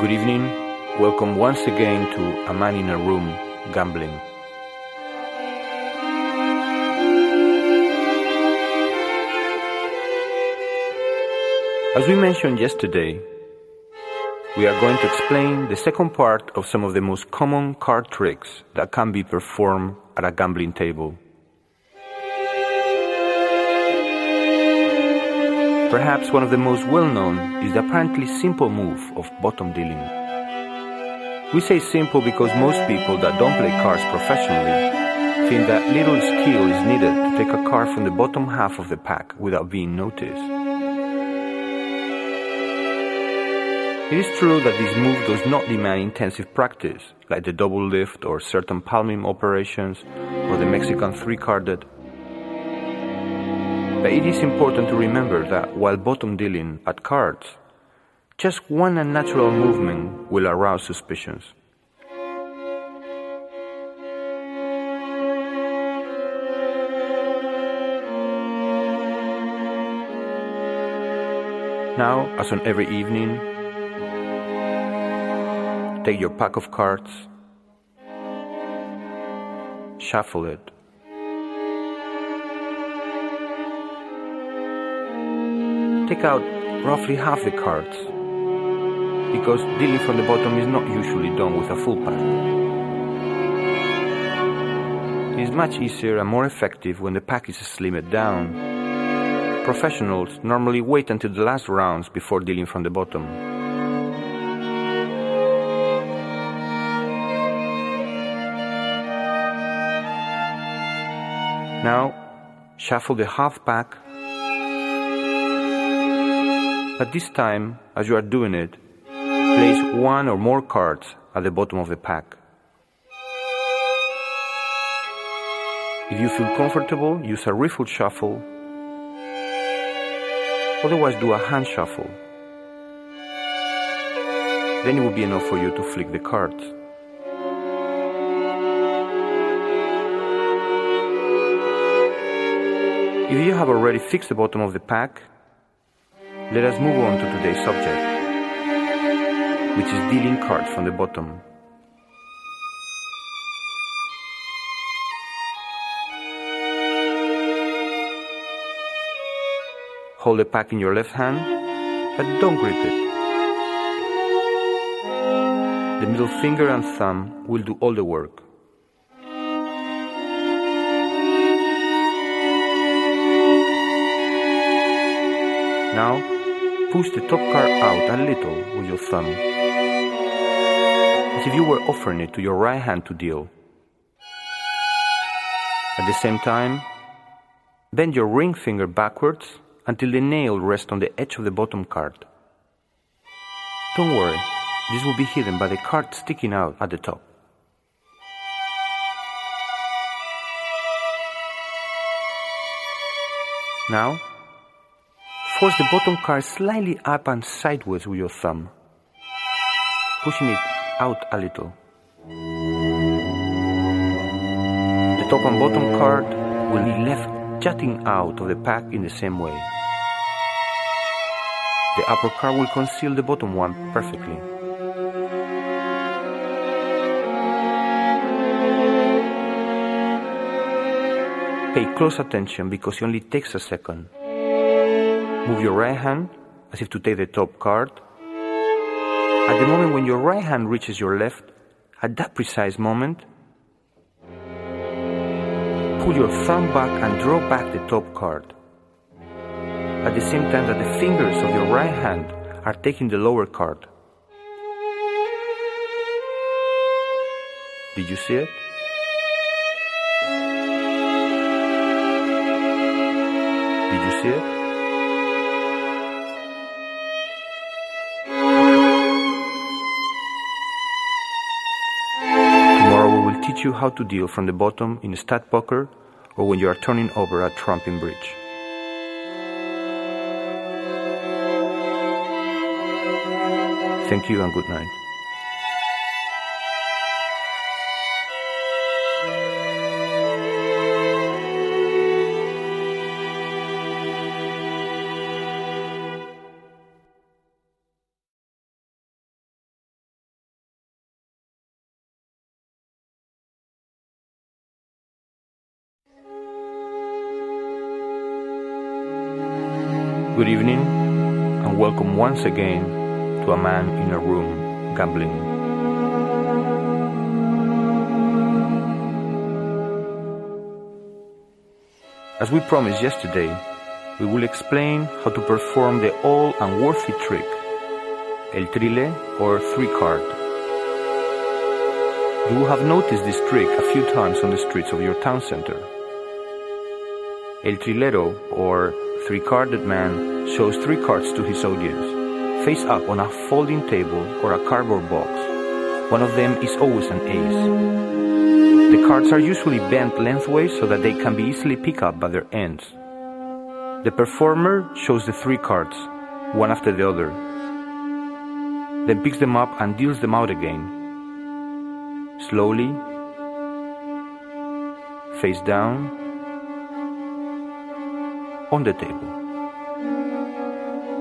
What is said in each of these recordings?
Good evening. Welcome once again to A Man in a Room Gambling. As we mentioned yesterday, we are going to explain the second part of some of the most common card tricks that can be performed at a gambling table. Perhaps one of the most well known is the apparently simple move of bottom dealing. We say simple because most people that don't play cards professionally think that little skill is needed to take a card from the bottom half of the pack without being noticed. It is true that this move does not demand intensive practice, like the double lift or certain palming operations or the Mexican three carded but it is important to remember that while bottom dealing at cards, just one unnatural movement will arouse suspicions. Now, as on every evening, take your pack of cards, shuffle it, take out roughly half the cards because dealing from the bottom is not usually done with a full pack. It is much easier and more effective when the pack is slimmed down. Professionals normally wait until the last rounds before dealing from the bottom. Now, shuffle the half pack but this time, as you are doing it, place one or more cards at the bottom of the pack. If you feel comfortable, use a riffle shuffle. Otherwise, do a hand shuffle. Then it will be enough for you to flick the cards. If you have already fixed the bottom of the pack, let us move on to today's subject, which is dealing cards from the bottom. Hold the pack in your left hand, but don't grip it. The middle finger and thumb will do all the work. Now, push the top card out a little with your thumb, as if you were offering it to your right hand to deal. At the same time, bend your ring finger backwards until the nail rests on the edge of the bottom card. Don't worry, this will be hidden by the card sticking out at the top. Now, Force the bottom card slightly up and sideways with your thumb, pushing it out a little. The top and bottom card will be left jutting out of the pack in the same way. The upper card will conceal the bottom one perfectly. Pay close attention because it only takes a second. Move your right hand as if to take the top card. At the moment when your right hand reaches your left, at that precise moment, pull your thumb back and draw back the top card. At the same time that the fingers of your right hand are taking the lower card. Did you see it? Did you see it? You how to deal from the bottom in a stud poker or when you are turning over a trump in bridge. Thank you and good night. Welcome once again to a man in a room gambling. As we promised yesterday, we will explain how to perform the all unworthy trick, el trile or three card. You will have noticed this trick a few times on the streets of your town center. El trilero, or three-carded man, shows three cards to his audience, face up on a folding table or a cardboard box. One of them is always an ace. The cards are usually bent lengthways so that they can be easily picked up by their ends. The performer shows the three cards, one after the other, then picks them up and deals them out again. Slowly, face down, on the table,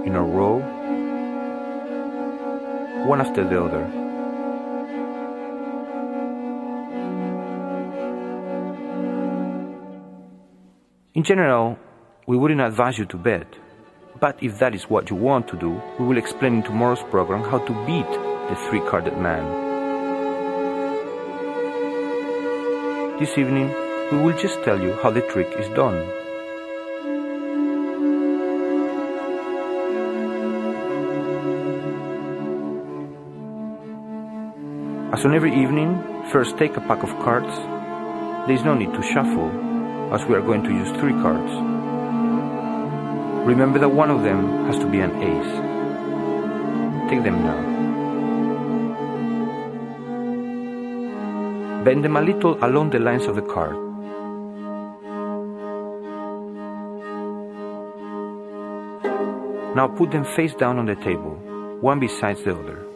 in a row, one after the other. In general, we wouldn't advise you to bet, but if that is what you want to do, we will explain in tomorrow's program how to beat the three carded man. This evening, we will just tell you how the trick is done. As on every evening, first take a pack of cards. There is no need to shuffle, as we are going to use three cards. Remember that one of them has to be an ace. Take them now. Bend them a little along the lines of the card. Now put them face down on the table, one besides the other.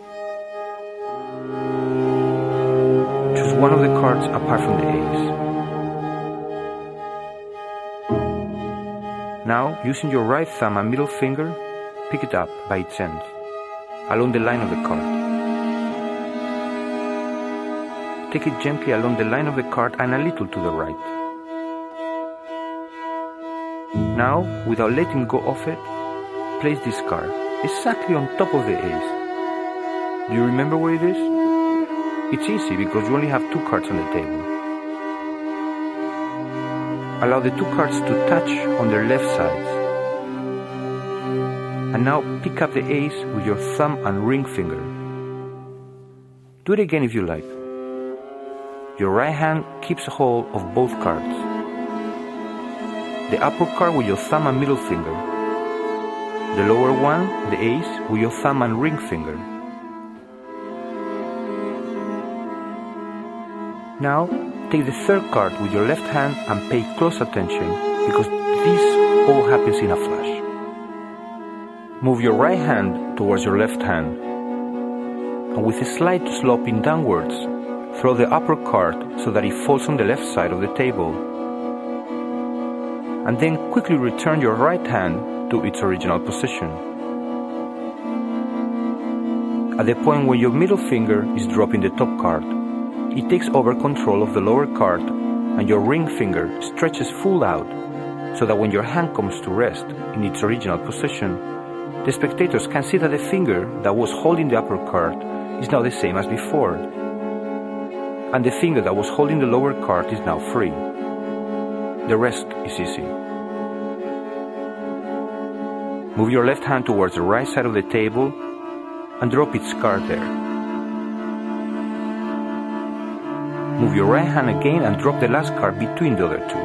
Cards apart from the ace. Now, using your right thumb and middle finger, pick it up by its end, along the line of the card. Take it gently along the line of the card and a little to the right. Now, without letting go of it, place this card exactly on top of the ace. Do you remember where it is? It's easy because you only have two cards on the table. Allow the two cards to touch on their left sides. And now pick up the ace with your thumb and ring finger. Do it again if you like. Your right hand keeps hold of both cards. The upper card with your thumb and middle finger. The lower one, the ace, with your thumb and ring finger. Now, take the third card with your left hand and pay close attention because this all happens in a flash. Move your right hand towards your left hand and with a slight sloping downwards, throw the upper card so that it falls on the left side of the table. And then quickly return your right hand to its original position. At the point where your middle finger is dropping the top card, it takes over control of the lower card and your ring finger stretches full out so that when your hand comes to rest in its original position, the spectators can see that the finger that was holding the upper card is now the same as before, and the finger that was holding the lower card is now free. The rest is easy. Move your left hand towards the right side of the table and drop its card there. Move your right hand again and drop the last card between the other two.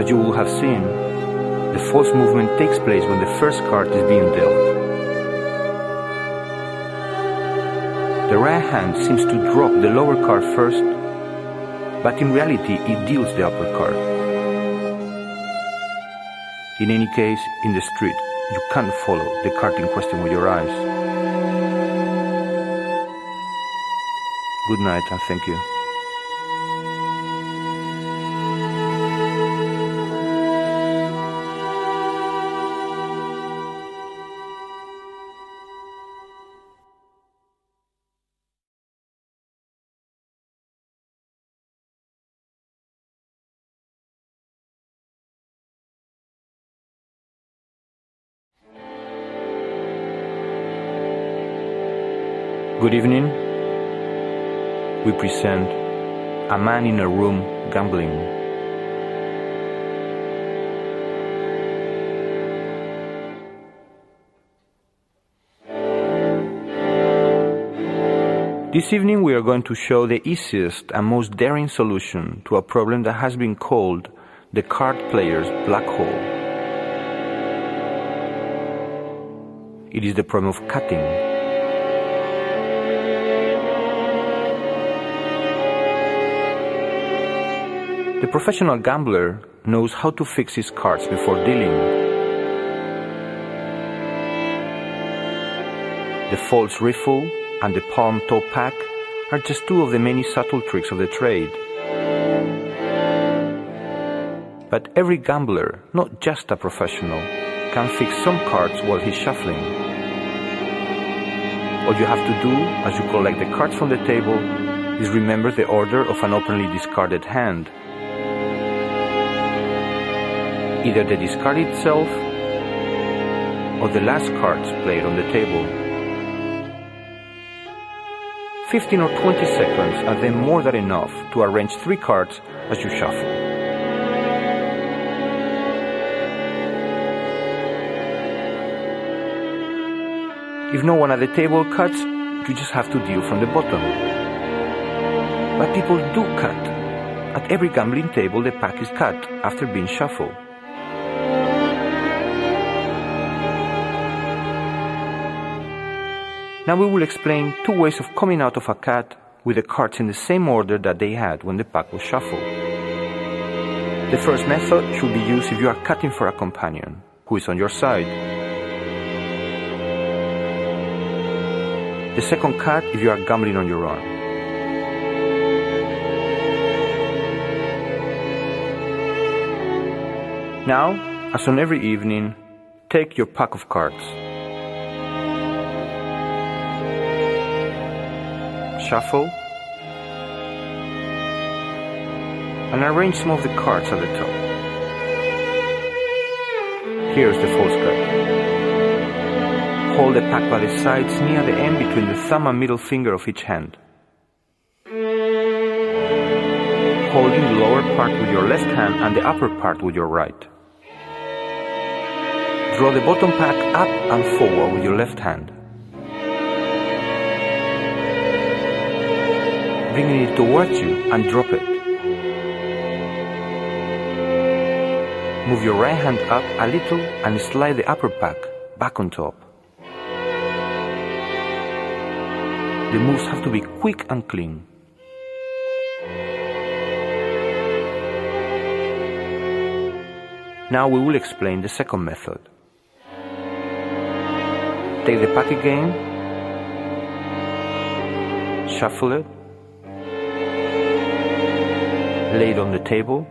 As you will have seen, the false movement takes place when the first card is being dealt. The right hand seems to drop the lower card first, but in reality it deals the upper card. In any case, in the street, you can't follow the cart in question with your eyes. Good night and thank you. Good evening. We present A Man in a Room Gambling. This evening we are going to show the easiest and most daring solution to a problem that has been called the card player's black hole. It is the problem of cutting. The professional gambler knows how to fix his cards before dealing. The false riffle and the palm top pack are just two of the many subtle tricks of the trade. But every gambler, not just a professional, can fix some cards while he's shuffling. All you have to do as you collect the cards from the table is remember the order of an openly discarded hand. Either the discard itself or the last cards played on the table. 15 or 20 seconds are then more than enough to arrange three cards as you shuffle. If no one at the table cuts, you just have to deal from the bottom. But people do cut. At every gambling table, the pack is cut after being shuffled. Now we will explain two ways of coming out of a cut with the cards in the same order that they had when the pack was shuffled. The first method should be used if you are cutting for a companion who is on your side. The second cut if you are gambling on your own. Now, as on every evening, take your pack of cards. Shuffle and arrange some of the cards at the top. Here's the false card. Hold the pack by the sides near the end between the thumb and middle finger of each hand. Holding the lower part with your left hand and the upper part with your right. Draw the bottom pack up and forward with your left hand. Bringing it towards you and drop it. Move your right hand up a little and slide the upper pack back on top. The moves have to be quick and clean. Now we will explain the second method. Take the pack again, shuffle it, lay it on the table,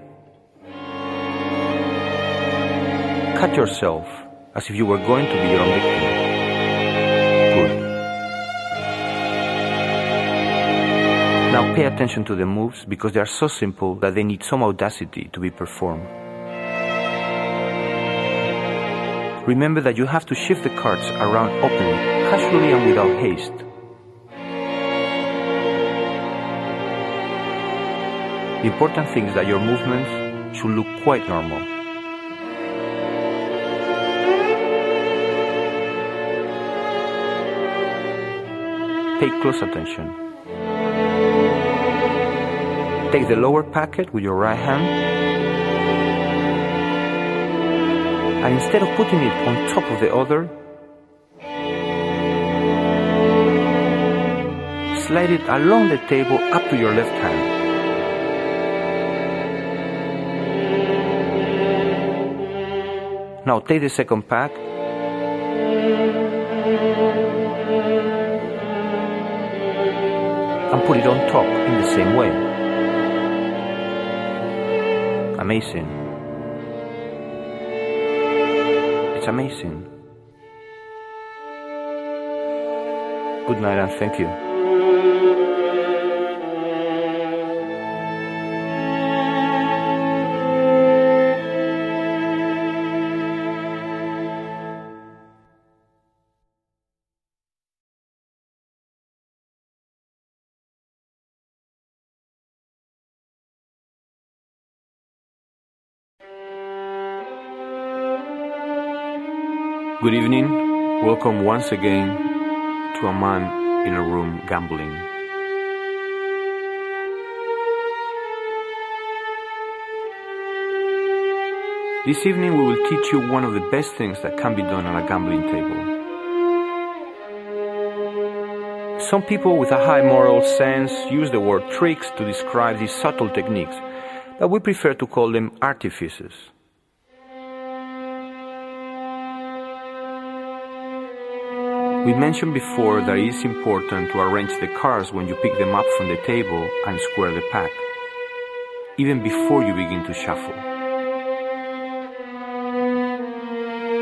cut yourself as if you were going to be your own victim. Good. Now pay attention to the moves because they are so simple that they need some audacity to be performed. Remember that you have to shift the cards around openly, casually and without haste. The important thing is that your movements should look quite normal. Pay close attention. Take the lower packet with your right hand and instead of putting it on top of the other, slide it along the table up to your left hand. Now take the second pack and put it on top in the same way. Amazing. It's amazing. Good night and thank you. Good evening. Welcome once again to a man in a room gambling. This evening we will teach you one of the best things that can be done on a gambling table. Some people with a high moral sense use the word tricks to describe these subtle techniques, but we prefer to call them artifices. We mentioned before that it is important to arrange the cards when you pick them up from the table and square the pack, even before you begin to shuffle.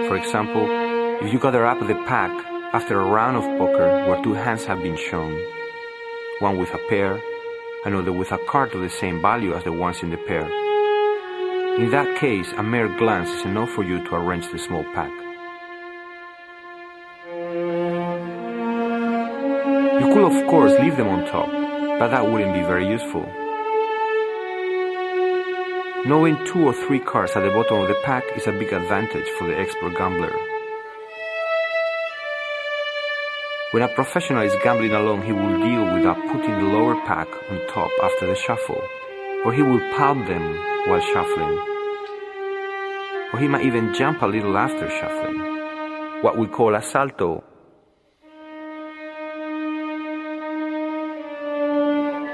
For example, if you gather up the pack after a round of poker where two hands have been shown, one with a pair, another with a card of the same value as the ones in the pair. In that case, a mere glance is enough for you to arrange the small pack. Could, of course, leave them on top, but that wouldn't be very useful. Knowing two or three cards at the bottom of the pack is a big advantage for the expert gambler. When a professional is gambling alone, he will deal without putting the lower pack on top after the shuffle, or he will palm them while shuffling, or he might even jump a little after shuffling, what we call a salto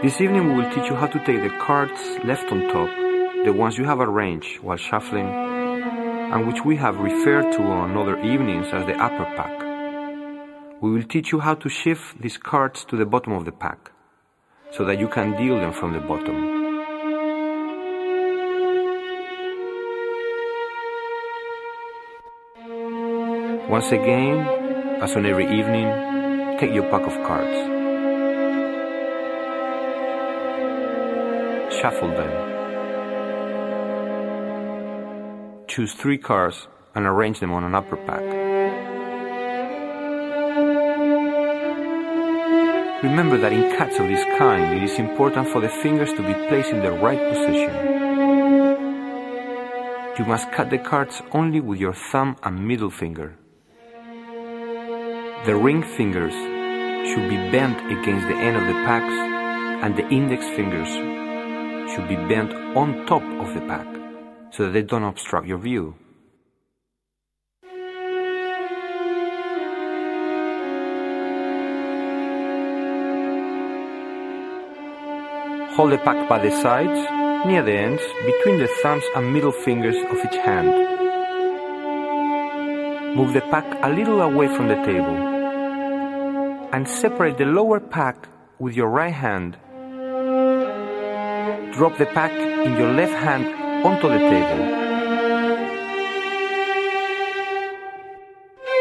This evening we will teach you how to take the cards left on top, the ones you have arranged while shuffling, and which we have referred to on other evenings as the upper pack. We will teach you how to shift these cards to the bottom of the pack, so that you can deal them from the bottom. Once again, as on every evening, take your pack of cards. Shuffle them. Choose three cards and arrange them on an upper pack. Remember that in cuts of this kind, it is important for the fingers to be placed in the right position. You must cut the cards only with your thumb and middle finger. The ring fingers should be bent against the end of the packs and the index fingers should be bent on top of the pack so that they don't obstruct your view. Hold the pack by the sides, near the ends, between the thumbs and middle fingers of each hand. Move the pack a little away from the table and separate the lower pack with your right hand Drop the pack in your left hand onto the table.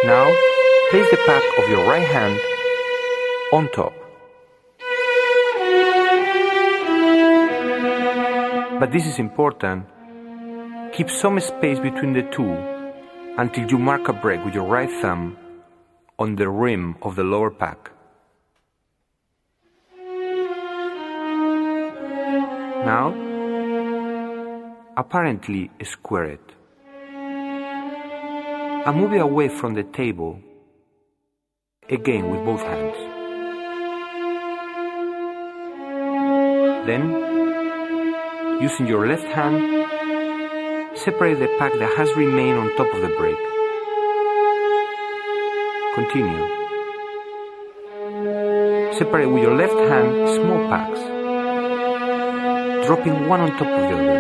Now, place the pack of your right hand on top. But this is important. Keep some space between the two until you mark a break with your right thumb on the rim of the lower pack. Now, apparently square it. And move it away from the table, again with both hands. Then, using your left hand, separate the pack that has remained on top of the break. Continue. Separate with your left hand small packs dropping one on top of the other.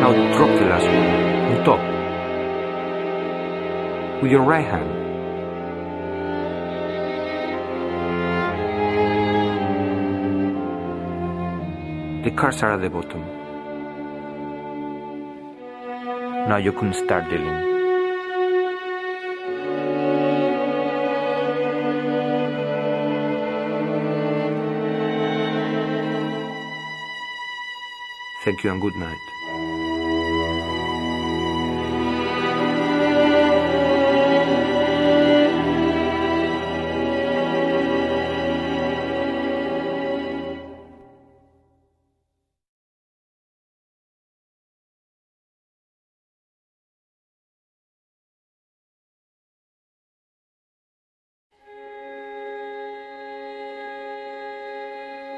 Now drop the last one on top with your right hand. The cards are at the bottom. Now you can start dealing. Thank you and good night.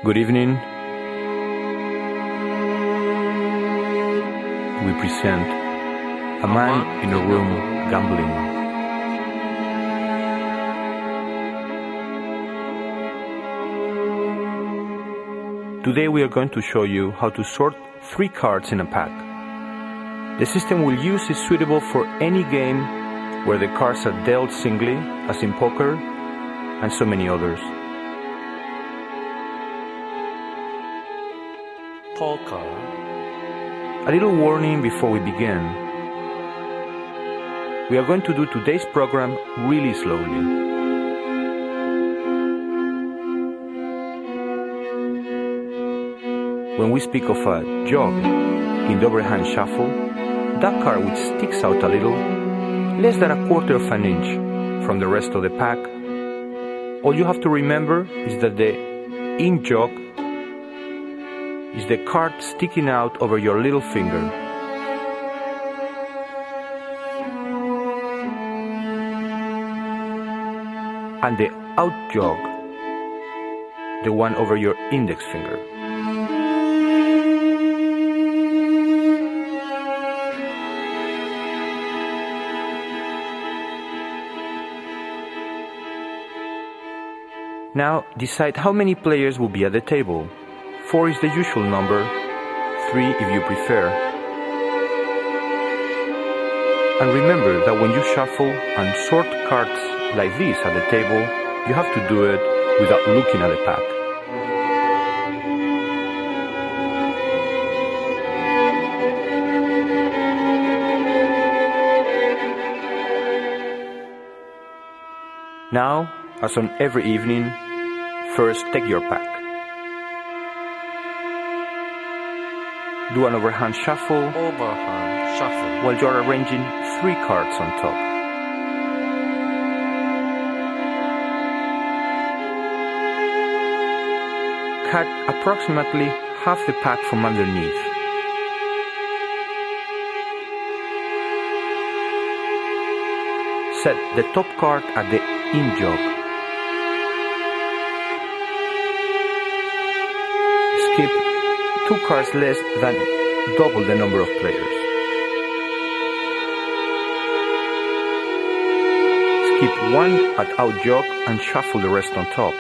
Good evening. We present a man in a room gambling. Today we are going to show you how to sort three cards in a pack. The system we'll use is suitable for any game where the cards are dealt singly, as in poker, and so many others. Poker. A little warning before we begin. We are going to do today's program really slowly. When we speak of a jog in the overhand shuffle, that card which sticks out a little, less than a quarter of an inch from the rest of the pack, all you have to remember is that the in jog is the card sticking out over your little finger. And the out jog, the one over your index finger. Now decide how many players will be at the table. Four is the usual number, three if you prefer. And remember that when you shuffle and sort cards like this at the table, you have to do it without looking at the pack. Now, as on every evening, first take your pack. Do an overhand shuffle Overhand shuffle. while you're arranging three cards on top. Cut approximately half the pack from underneath. Set the top card at the in jog. Two cards less than double the number of players. Skip one at out jog and shuffle the rest on top.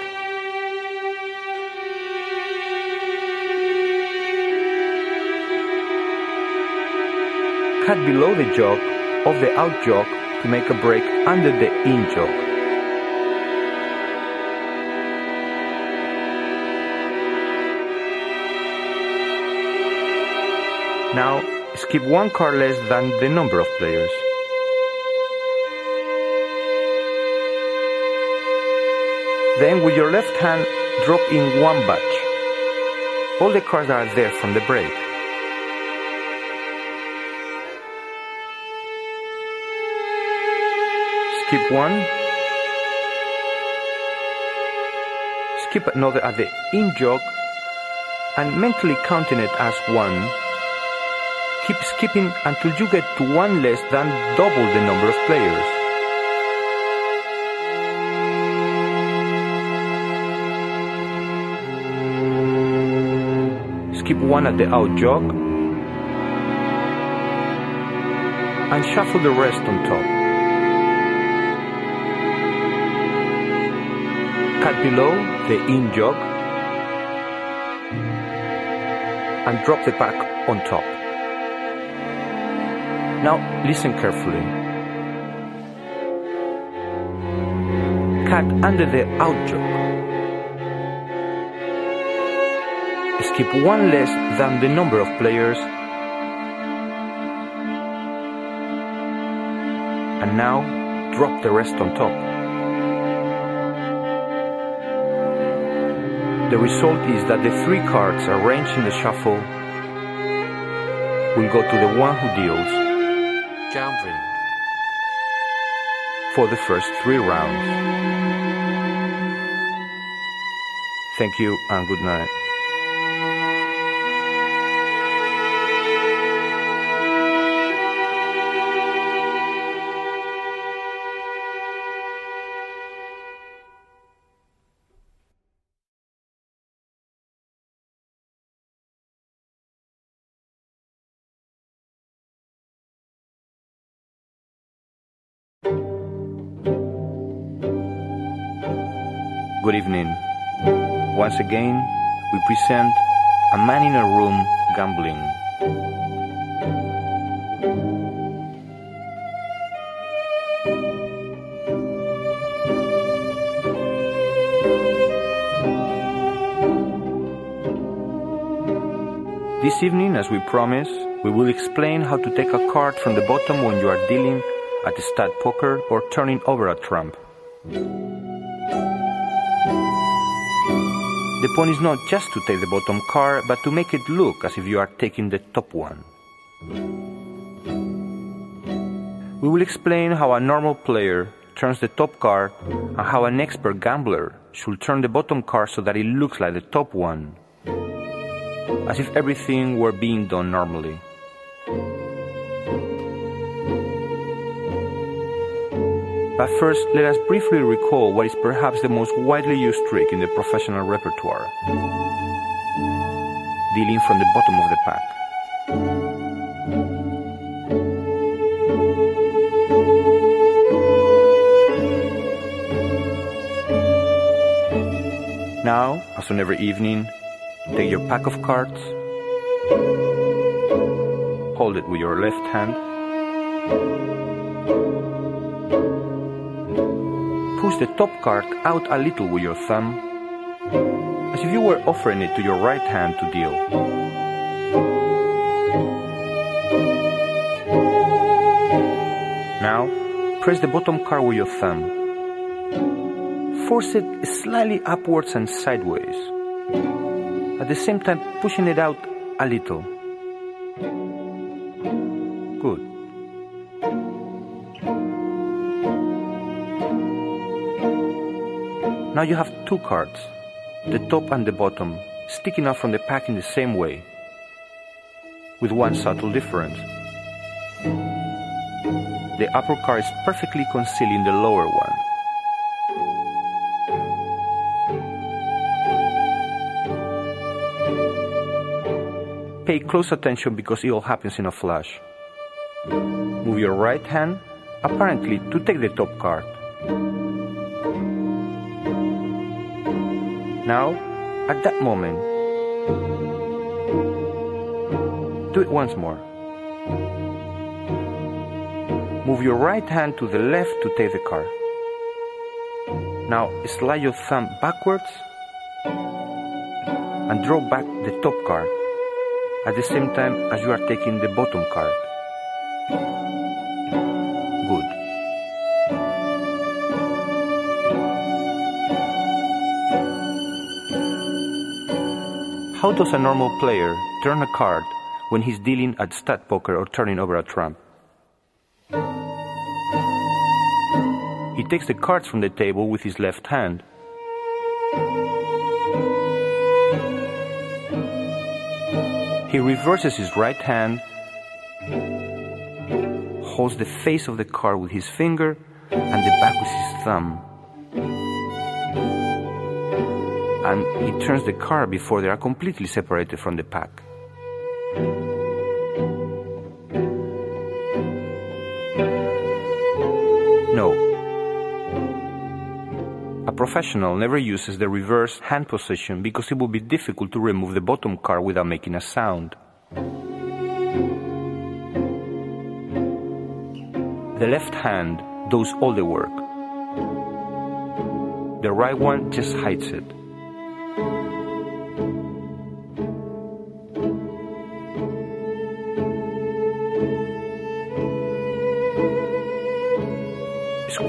Cut below the jog of the out jog to make a break under the in jog. Now, skip one card less than the number of players. Then, with your left hand, drop in one batch. All the cards are there from the break. Skip one. Skip another at the in jog and mentally counting it as one keep skipping until you get to one less than double the number of players. Skip one at the out jog and shuffle the rest on top. Cut below the in jog and drop the pack on top. Now listen carefully. Cut under the out jog. Skip one less than the number of players. And now drop the rest on top. The result is that the three cards arranged in the shuffle will go to the one who deals For the first three rounds. Thank you and good night. Good evening. Once again, we present A Man in a Room Gambling. This evening, as we promised, we will explain how to take a card from the bottom when you are dealing at stud poker or turning over a trump. The point is not just to take the bottom card, but to make it look as if you are taking the top one. We will explain how a normal player turns the top card and how an expert gambler should turn the bottom card so that it looks like the top one as if everything were being done normally. But first, let us briefly recall what is perhaps the most widely used trick in the professional repertoire. Dealing from the bottom of the pack. Now, as on every evening, Take your pack of cards, hold it with your left hand, push the top card out a little with your thumb, as if you were offering it to your right hand to deal. Now, press the bottom card with your thumb. Force it slightly upwards and sideways at the same time pushing it out a little. Now you have two cards, the top and the bottom, sticking out from the pack in the same way, with one subtle difference. The upper card is perfectly concealing the lower one. Pay close attention because it all happens in a flash. Move your right hand, apparently to take the top card. Now, at that moment, do it once more. Move your right hand to the left to take the card. Now, slide your thumb backwards and draw back the top card at the same time as you are taking the bottom card. How does a normal player turn a card when he's dealing at stud poker or turning over a trump? He takes the cards from the table with his left hand He reverses his right hand, holds the face of the card with his finger and the back with his thumb. And he turns the car before they are completely separated from the pack. No. A professional never uses the reverse hand position because it will be difficult to remove the bottom car without making a sound. The left hand does all the work. The right one just hides it.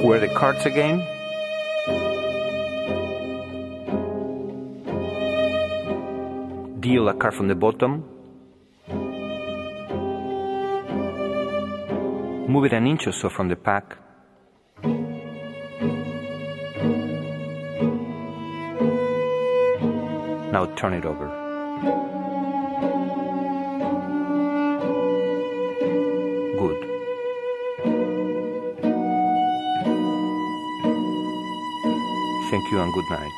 Square the cards again. Deal a card from the bottom. Move it an inch or so from the pack. Now turn it over. Thank you and good night.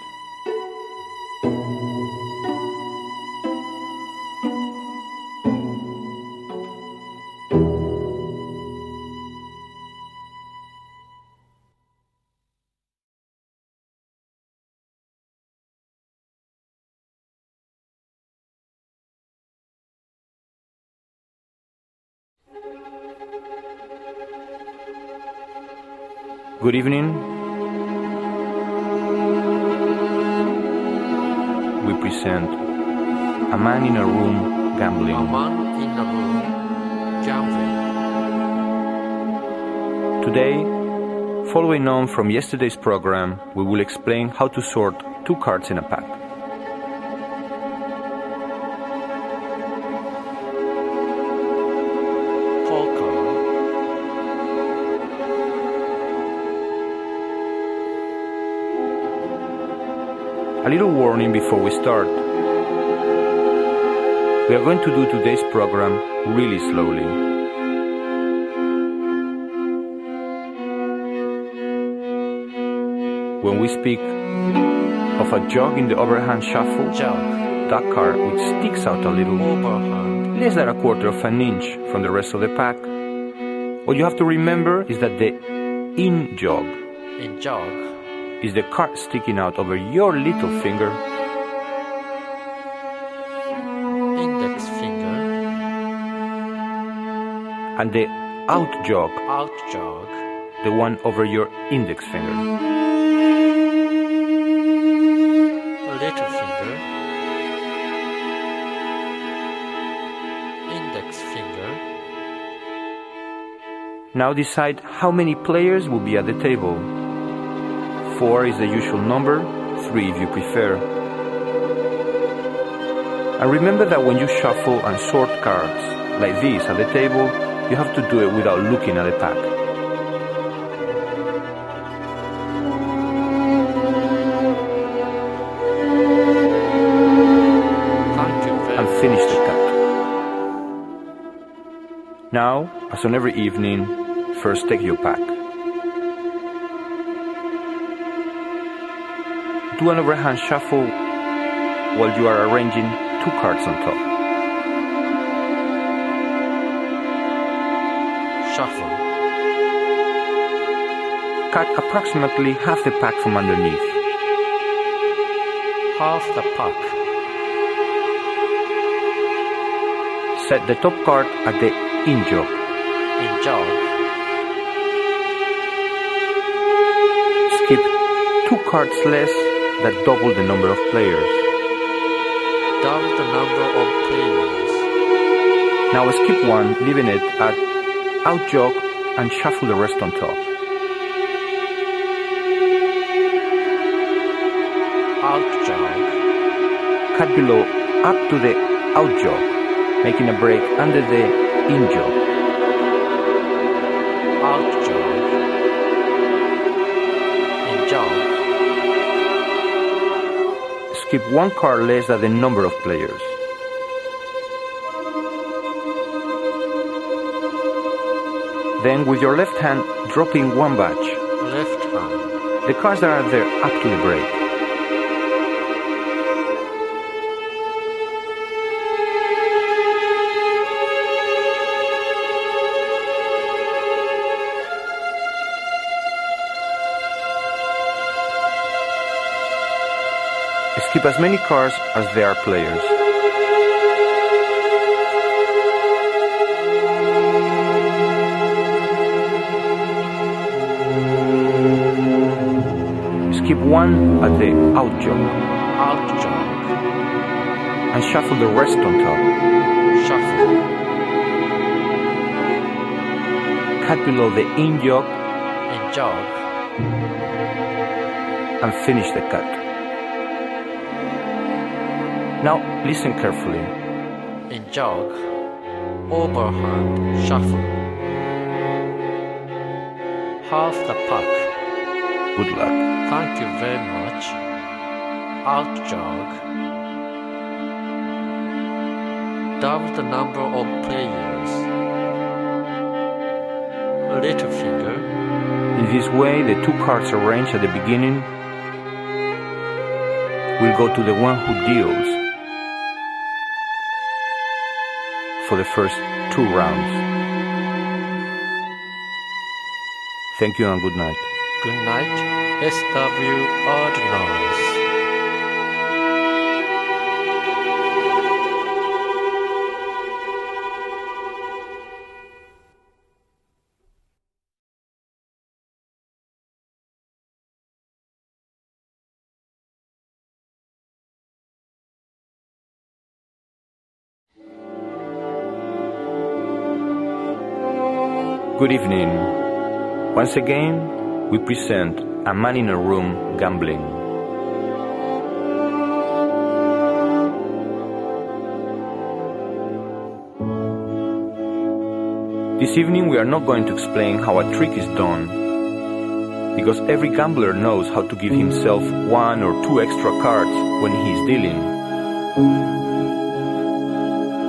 Good evening. Present A Man in a Room Gambling. A man in a room gambling. Today, following on from yesterday's program, we will explain how to sort two cards in a pack. A little warning before we start. We are going to do today's program really slowly. When we speak of a jog in the overhand shuffle, Jug. that card which sticks out a little, Overhand. less than a quarter of an inch from the rest of the pack, what you have to remember is that the in jog In jug. Is the card sticking out over your little finger Index finger. and the out jog, Out jug. the one over your index finger. Little finger. Index finger. Now decide how many players will be at the table. Four is the usual number, three if you prefer. And remember that when you shuffle and sort cards like this at the table, you have to do it without looking at the pack. Finish the cut. Now, as on every evening, first take your pack. Do an overhand shuffle while you are arranging two cards on top. Shuffle. Cut approximately half the pack from underneath. Half the pack. Set the top card at the in jog. In jug. Skip two cards less that double the number of players. Double the number of players. Now skip one, leaving it at out jog and shuffle the rest on top. Out jug. Cut below up to the out jog, making a break under the in Skip one card less than the number of players. Then with your left hand, drop in one batch. Left hand. The cards that are there up to the break. Skip as many cards as there are players. Skip one at the out jog Out jug. and shuffle the rest on top. Shuffle. Cut below the in jog In jug. and finish the cut. Now listen carefully. In jug. Overhand. Shuffle. Half the pack. Good luck. Thank you very much. Out jog. Double the number of players. A little finger. In this way, the two cards arranged at the beginning will go to the one who deals for the first two rounds. Thank you and good night. Good night. SW Erdnase. Good evening. Once again, we present A Man in a Room Gambling. This evening, we are not going to explain how a trick is done, because every gambler knows how to give himself one or two extra cards when he is dealing.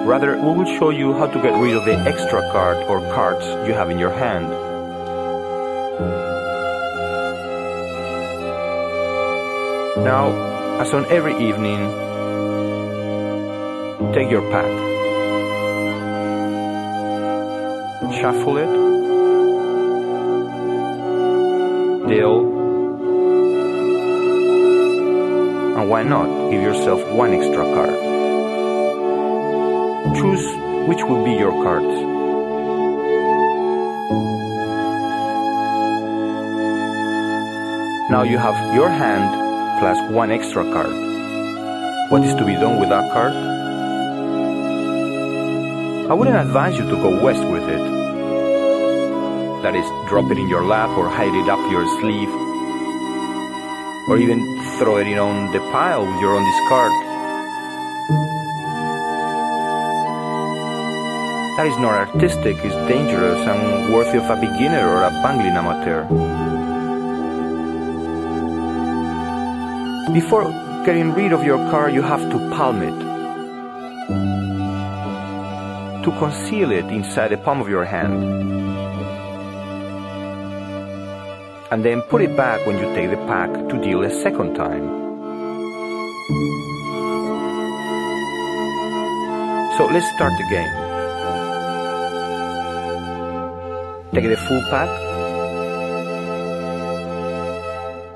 Rather, we will show you how to get rid of the extra card or cards you have in your hand. Now, as on every evening, take your pack, shuffle it, deal, and why not give yourself one extra card? Choose which will be your cards. Now you have your hand plus one extra card. What is to be done with that card? I wouldn't advise you to go west with it. That is, drop it in your lap or hide it up your sleeve, or even throw it in on the pile with your own discard. That is not artistic, is dangerous and worthy of a beginner or a bungling amateur. Before getting rid of your car, you have to palm it. To conceal it inside the palm of your hand. And then put it back when you take the pack to deal a second time. So let's start the game. Take the full pack,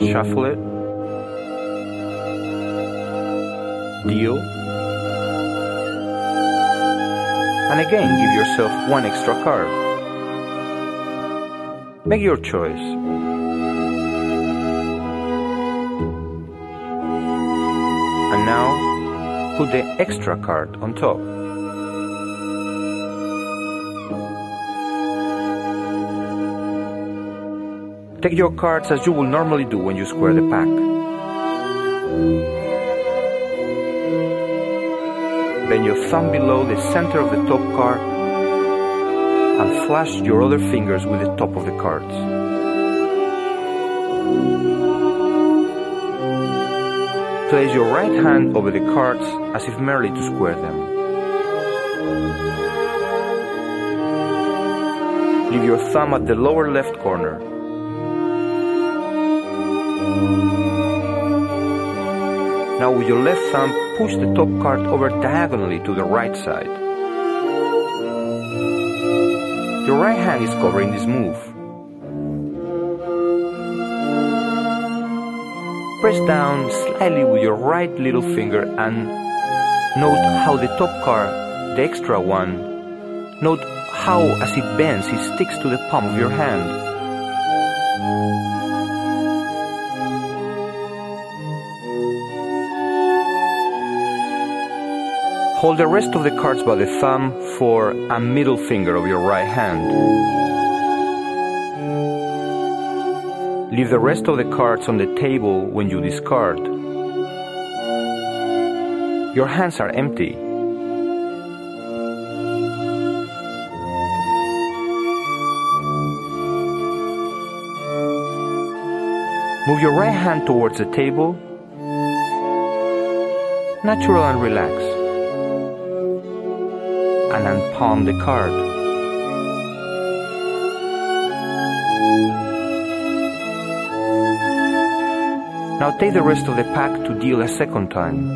mm-hmm. shuffle it, deal, and again give yourself one extra card. Make your choice. And now put the extra card on top. Take your cards as you will normally do when you square the pack. Bend your thumb below the center of the top card and flash your other fingers with the top of the cards. Place your right hand over the cards as if merely to square them. Leave your thumb at the lower left corner. Now with your left thumb, push the top card over diagonally to the right side. Your right hand is covering this move. Press down slightly with your right little finger and note how the top card, the extra one, note how as it bends it sticks to the palm of your hand. Hold the rest of the cards by the thumb for a middle finger of your right hand. Leave the rest of the cards on the table when you discard. Your hands are empty. Move your right hand towards the table, natural and relaxed and unpalm the card. Now take the rest of the pack to deal a second time.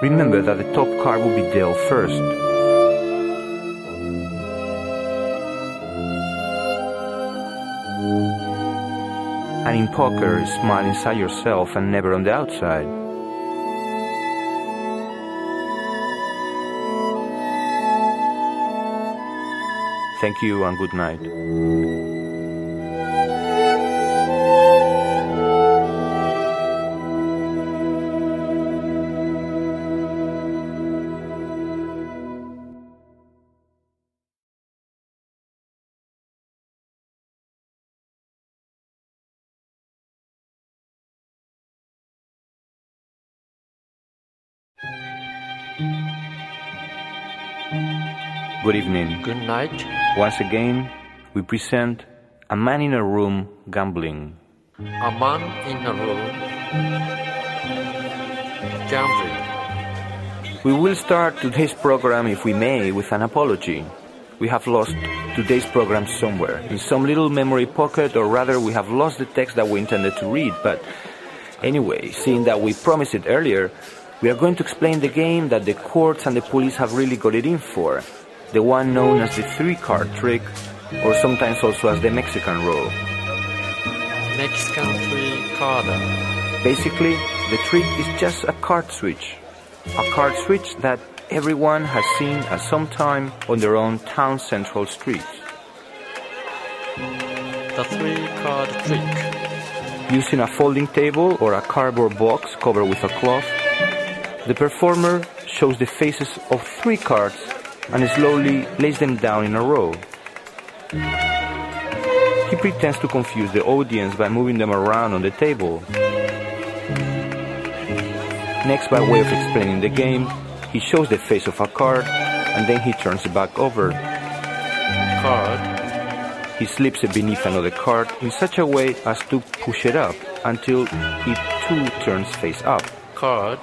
Remember that the top card will be dealt first. And in poker, smile inside yourself and never on the outside. Thank you and good night. Good evening. Good night. Once again, we present A Man in a Room Gambling. A man in a room. Gambling. We will start today's program, if we may, with an apology. We have lost today's program somewhere, in some little memory pocket, or rather, we have lost the text that we intended to read. But anyway, seeing that we promised it earlier, we are going to explain the game that the courts and the police have really got it in for. The one known as the three card trick, or sometimes also as the Mexican roll. Mexican three carder. Basically, the trick is just a card switch. A card switch that everyone has seen at some time on their own town central streets. The three card trick. Using a folding table or a cardboard box covered with a cloth, the performer shows the faces of three cards and slowly lays them down in a row. He pretends to confuse the audience by moving them around on the table. Next, by way of explaining the game, he shows the face of a card and then he turns it back over. Card. He slips it beneath another card in such a way as to push it up until it too turns face up. Card.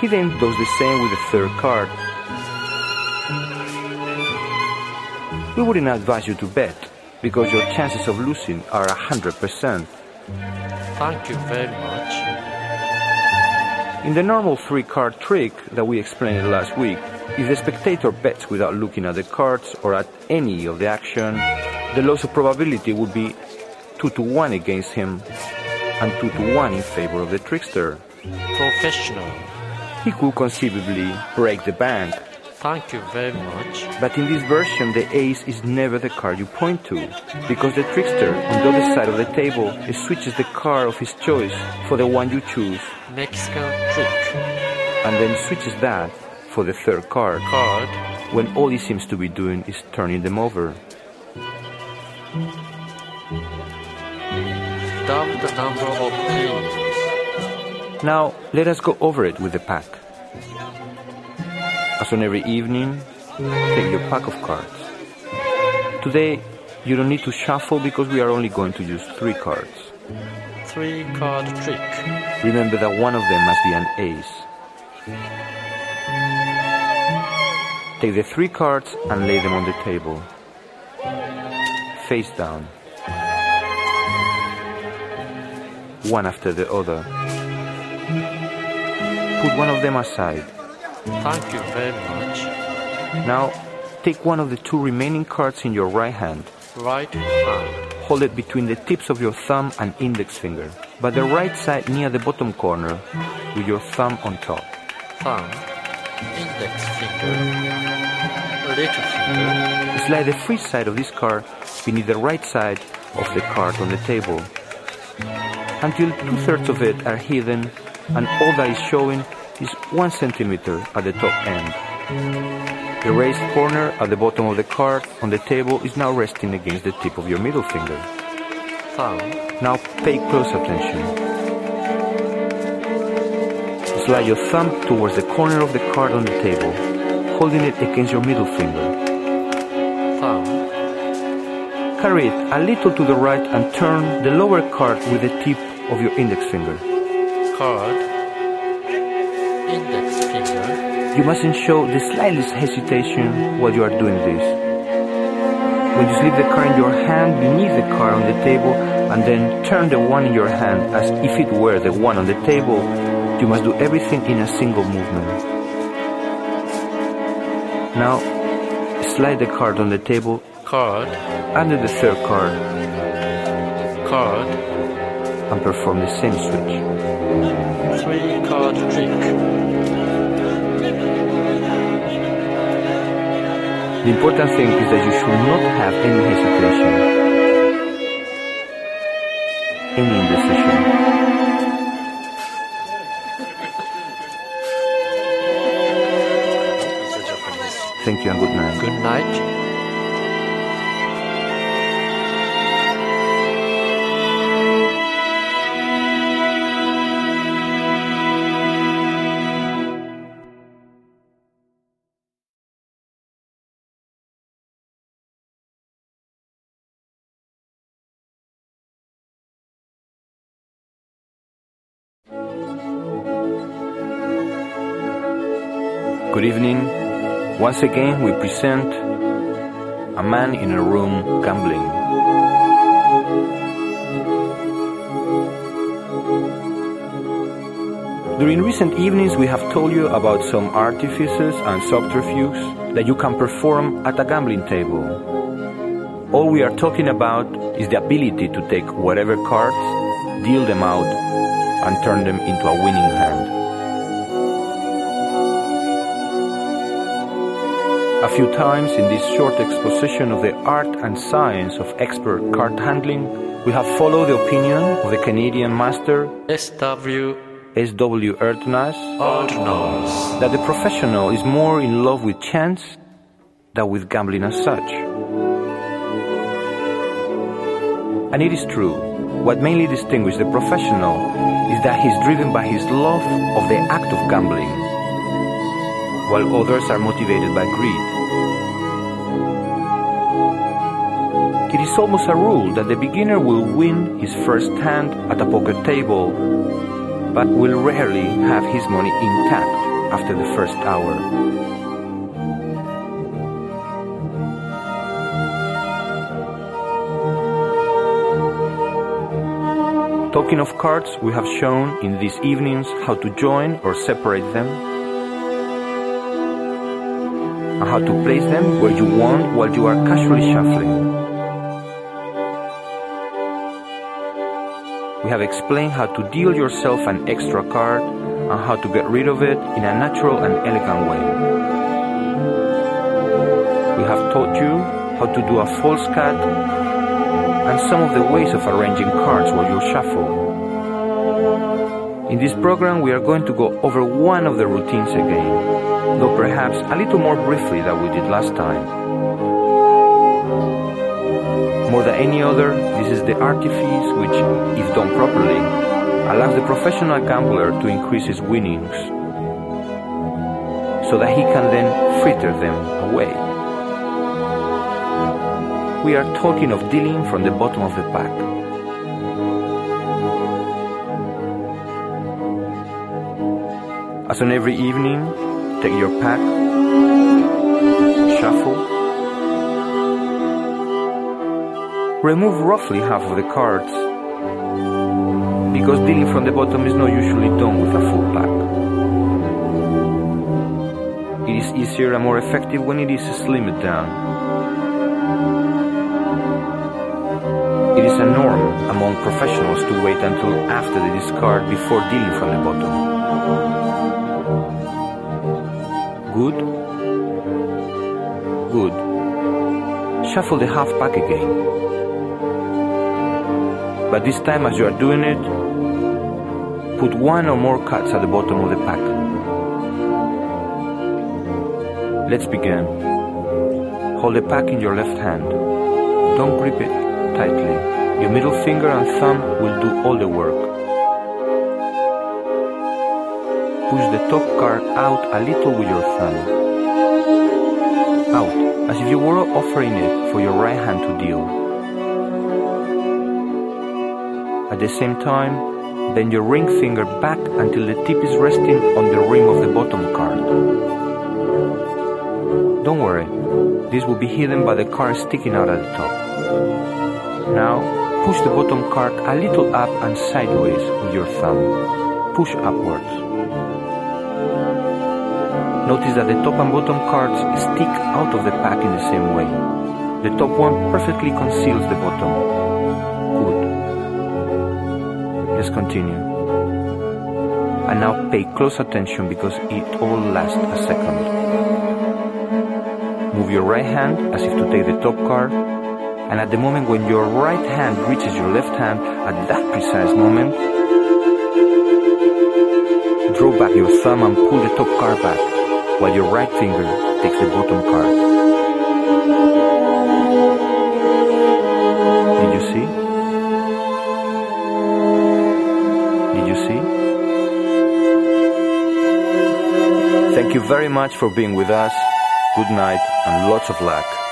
He then does the same with the third card. We wouldn't advise you to bet because your chances of losing are 100%. Thank you very much. In the normal three card trick that we explained last week, if the spectator bets without looking at the cards or at any of the action, the loss of probability would be 2 to 1 against him and 2 to 1 in favor of the trickster. Professional. He could conceivably break the bank, Thank you very much. but in this version the ace is never the card you point to, because the trickster on the other side of the table switches the card of his choice for the one you choose Mexican trick. and then switches that for the third card. Card. when all he seems to be doing is turning them over. Double the number of. Now, let us go over it with the pack. As on every evening, take your pack of cards. Today, you don't need to shuffle because we are only going to use three cards. Three card trick. Remember that one of them must be an ace. Take the three cards and lay them on the table. Face down. One after the other. Put one of them aside. Thank you very much. Now, take one of the two remaining cards in your right hand. Right hand. Hold it between the tips of your thumb and index finger, but the right side near the bottom corner, with your thumb on top. Thumb. Index finger. Little finger. Slide the free side of this card beneath the right side of the card on the table until two thirds of it are hidden and all that is showing is one centimeter at the top end. The raised corner at the bottom of the card on the table is now resting against the tip of your middle finger. Now pay close attention. Slide your thumb towards the corner of the card on the table, holding it against your middle finger. Thumb. Carry it a little to the right and turn the lower card with the tip of your index finger. Card. You mustn't show the slightest hesitation while you are doing this. When you slip the card in your hand beneath the card on the table and then turn the one in your hand as if it were the one on the table, you must do everything in a single movement. Now, slide the card on the table Card. under the third card Card. and perform the same switch. Three card trick. The important thing is that you should not have any hesitation, any indecision. Thank you and good night. Good night. Once again, we present a man in a room gambling. During recent evenings, we have told you about some artifices and subterfuges that you can perform at a gambling table. All we are talking about is the ability to take whatever cards, deal them out, and turn them into a winning hand. A few times in this short exposition of the art and science of expert card handling, we have followed the opinion of the Canadian master S.W. S.W. Erdnase that the professional is more in love with chance than with gambling as such. And it is true, what mainly distinguishes the professional is that he is driven by his love of the act of gambling, while others are motivated by greed. It is almost a rule that the beginner will win his first hand at a poker table, but will rarely have his money intact after the first hour. Talking of cards, we have shown in these evenings how to join or separate them, and how to place them where you want while you are casually shuffling. We have explained how to deal yourself an extra card and how to get rid of it in a natural and elegant way. We have taught you how to do a false cut and some of the ways of arranging cards while you shuffle. In this program, we are going to go over one of the routines again, though perhaps a little more briefly than we did last time. More than any other, this is the artifice which, if done properly, allows the professional gambler to increase his winnings so that he can then fritter them away. We are talking of dealing from the bottom of the pack. As on every evening, take your pack, remove roughly half of the cards because dealing from the bottom is not usually done with a full pack. It is easier and more effective when it is slimmed down. It is a norm among professionals to wait until after the discard before dealing from the bottom. Good? Good. Shuffle the half pack again. But this time, as you are doing it, put one or more cards at the bottom of the pack. Let's begin. Hold the pack in your left hand. Don't grip it tightly. Your middle finger and thumb will do all the work. Push the top card out a little with your thumb. Out, as if you were offering it for your right hand to deal. The same time, bend your ring finger back until the tip is resting on the rim of the bottom card. Don't worry, this will be hidden by the card sticking out at the top. Now, push the bottom card a little up and sideways with your thumb. Push upwards. Notice that the top and bottom cards stick out of the pack in the same way. The top one perfectly conceals the bottom. Let's continue. And now pay close attention because it all lasts a second. Move your right hand as if to take the top card, and at the moment when your right hand reaches your left hand, at that precise moment, draw back your thumb and pull the top card back, while your right finger takes the bottom card. Thank you very much for being with us. Good night and lots of luck.